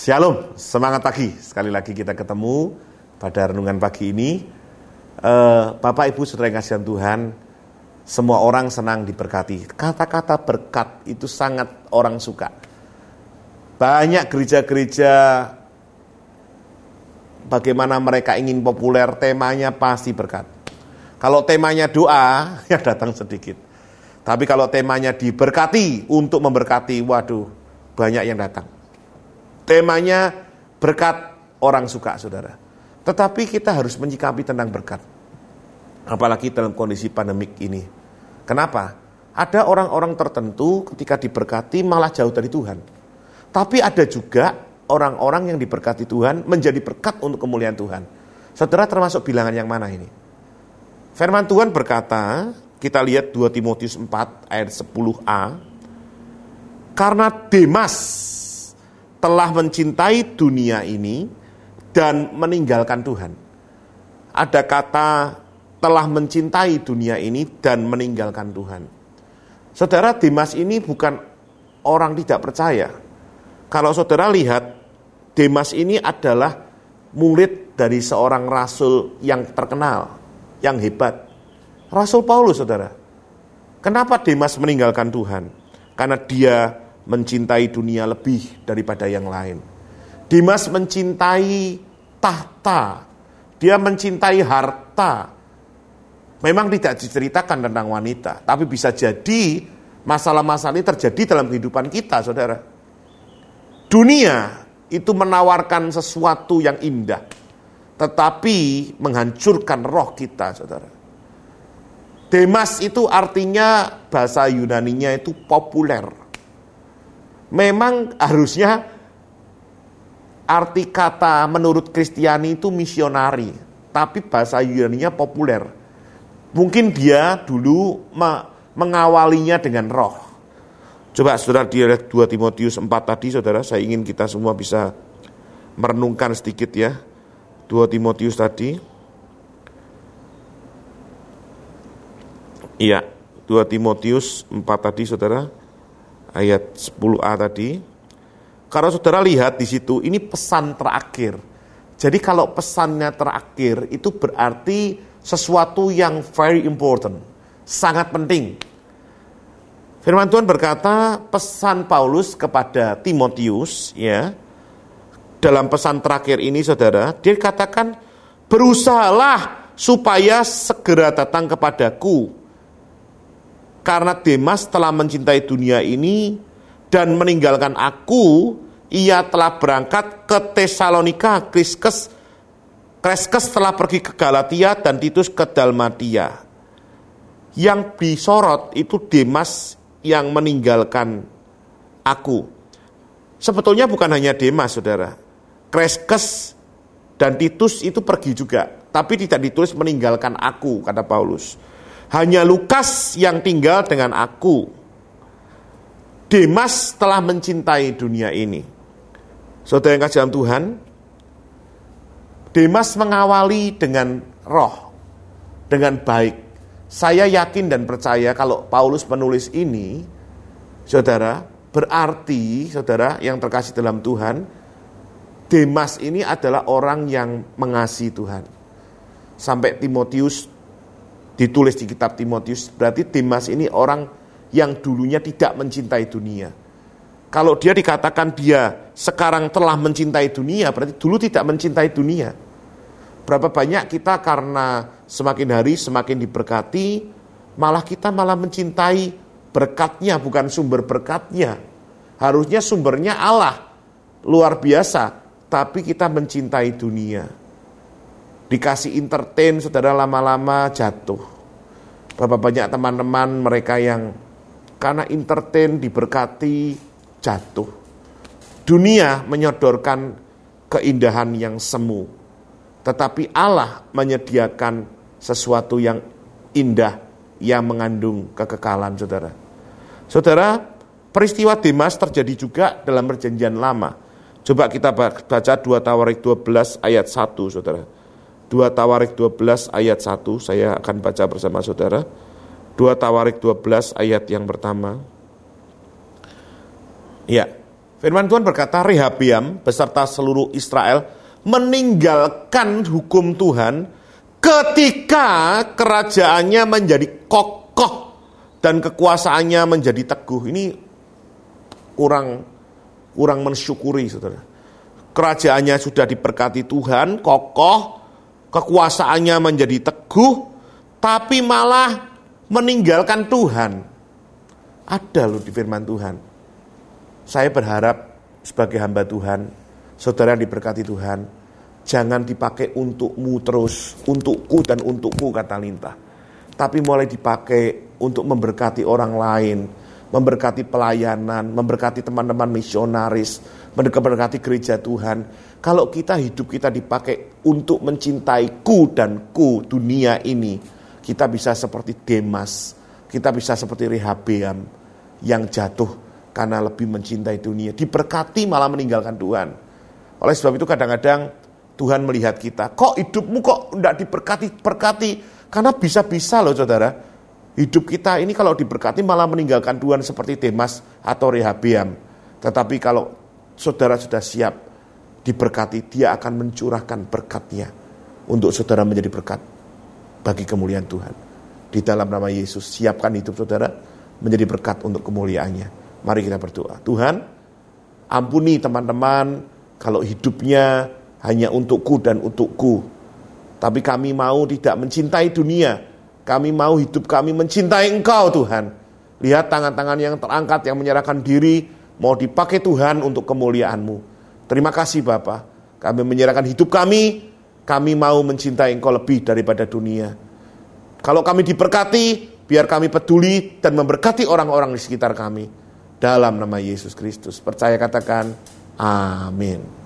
Shalom, semangat pagi. Sekali lagi kita ketemu pada renungan pagi ini. Uh, Bapak Ibu Saudara yang kasihan Tuhan, semua orang senang diberkati. Kata-kata berkat itu sangat orang suka. Banyak gereja-gereja bagaimana mereka ingin populer, temanya pasti berkat. Kalau temanya doa, ya datang sedikit. Tapi kalau temanya diberkati untuk memberkati, waduh, banyak yang datang. Temanya berkat orang suka, saudara. Tetapi kita harus menyikapi tentang berkat. Apalagi dalam kondisi pandemik ini. Kenapa? Ada orang-orang tertentu ketika diberkati malah jauh dari Tuhan. Tapi ada juga orang-orang yang diberkati Tuhan menjadi berkat untuk kemuliaan Tuhan. Saudara termasuk bilangan yang mana ini? Firman Tuhan berkata, kita lihat 2 Timotius 4 ayat 10a. Karena Demas telah mencintai dunia ini dan meninggalkan Tuhan. Ada kata telah mencintai dunia ini dan meninggalkan Tuhan. Saudara Demas ini bukan orang tidak percaya. Kalau saudara lihat, Demas ini adalah murid dari seorang rasul yang terkenal, yang hebat. Rasul Paulus, saudara. Kenapa Demas meninggalkan Tuhan? Karena dia mencintai dunia lebih daripada yang lain. Demas mencintai tahta, dia mencintai harta, Memang tidak diceritakan tentang wanita, tapi bisa jadi masalah-masalah ini terjadi dalam kehidupan kita, saudara. Dunia itu menawarkan sesuatu yang indah, tetapi menghancurkan roh kita, saudara. Demas itu artinya bahasa Yunaninya itu populer. Memang harusnya arti kata menurut Kristiani itu misionari, tapi bahasa Yunaninya populer Mungkin dia dulu mengawalinya dengan roh. Coba saudara lihat 2 Timotius 4 tadi saudara, saya ingin kita semua bisa merenungkan sedikit ya. 2 Timotius tadi. Iya, 2 Timotius 4 tadi saudara, ayat 10a tadi. Kalau saudara lihat di situ, ini pesan terakhir. Jadi kalau pesannya terakhir itu berarti sesuatu yang very important, sangat penting. Firman Tuhan berkata, pesan Paulus kepada Timotius, ya, dalam pesan terakhir ini, saudara, dia katakan, berusahalah supaya segera datang kepadaku, karena Demas telah mencintai dunia ini dan meninggalkan aku, ia telah berangkat ke Tesalonika, Kriskes Kreskes telah pergi ke Galatia dan Titus ke Dalmatia. Yang disorot itu Demas yang meninggalkan aku. Sebetulnya bukan hanya Demas, saudara. Kreskes dan Titus itu pergi juga. Tapi tidak ditulis meninggalkan aku, kata Paulus. Hanya Lukas yang tinggal dengan aku. Demas telah mencintai dunia ini. Saudara yang kasih Tuhan, Demas mengawali dengan roh, dengan baik. Saya yakin dan percaya kalau Paulus menulis ini, saudara, berarti saudara yang terkasih dalam Tuhan, Demas ini adalah orang yang mengasihi Tuhan. Sampai Timotius ditulis di kitab Timotius, berarti Demas ini orang yang dulunya tidak mencintai dunia. Kalau dia dikatakan dia sekarang telah mencintai dunia, berarti dulu tidak mencintai dunia. Berapa banyak kita karena semakin hari semakin diberkati, malah kita malah mencintai berkatnya, bukan sumber berkatnya. Harusnya sumbernya Allah, luar biasa, tapi kita mencintai dunia. Dikasih entertain, saudara lama-lama jatuh. Berapa banyak teman-teman mereka yang karena entertain diberkati jatuh. Dunia menyodorkan keindahan yang semu. Tetapi Allah menyediakan sesuatu yang indah yang mengandung kekekalan, saudara. Saudara, peristiwa Demas terjadi juga dalam perjanjian lama. Coba kita baca 2 Tawarik 12 ayat 1, saudara. 2 Tawarik 12 ayat 1, saya akan baca bersama saudara. 2 Tawarik 12 ayat yang pertama. Ya, Firman Tuhan berkata, Rehabiam beserta seluruh Israel meninggalkan hukum Tuhan ketika kerajaannya menjadi kokoh dan kekuasaannya menjadi teguh. Ini kurang kurang mensyukuri, saudara. Kerajaannya sudah diberkati Tuhan, kokoh, kekuasaannya menjadi teguh, tapi malah meninggalkan Tuhan. Ada loh di firman Tuhan. Saya berharap sebagai hamba Tuhan, saudara yang diberkati Tuhan, jangan dipakai untukmu terus, untukku dan untukku kata Linta. Tapi mulai dipakai untuk memberkati orang lain, memberkati pelayanan, memberkati teman-teman misionaris, memberkati gereja Tuhan. Kalau kita hidup kita dipakai untuk mencintai ku dan ku dunia ini, kita bisa seperti Demas, kita bisa seperti Rehabeam yang jatuh karena lebih mencintai dunia. Diberkati malah meninggalkan Tuhan. Oleh sebab itu kadang-kadang Tuhan melihat kita, kok hidupmu kok tidak diberkati, berkati. Karena bisa-bisa loh saudara, hidup kita ini kalau diberkati malah meninggalkan Tuhan seperti Demas atau Rehabiam. Tetapi kalau saudara sudah siap diberkati, dia akan mencurahkan berkatnya untuk saudara menjadi berkat bagi kemuliaan Tuhan. Di dalam nama Yesus, siapkan hidup saudara menjadi berkat untuk kemuliaannya. Mari kita berdoa. Tuhan, ampuni teman-teman kalau hidupnya hanya untukku dan untukku. Tapi kami mau tidak mencintai dunia. Kami mau hidup kami mencintai Engkau Tuhan. Lihat tangan-tangan yang terangkat yang menyerahkan diri mau dipakai Tuhan untuk kemuliaan-Mu. Terima kasih Bapa. Kami menyerahkan hidup kami. Kami mau mencintai Engkau lebih daripada dunia. Kalau kami diberkati, biar kami peduli dan memberkati orang-orang di sekitar kami dalam nama Yesus Kristus. Percaya katakan amin.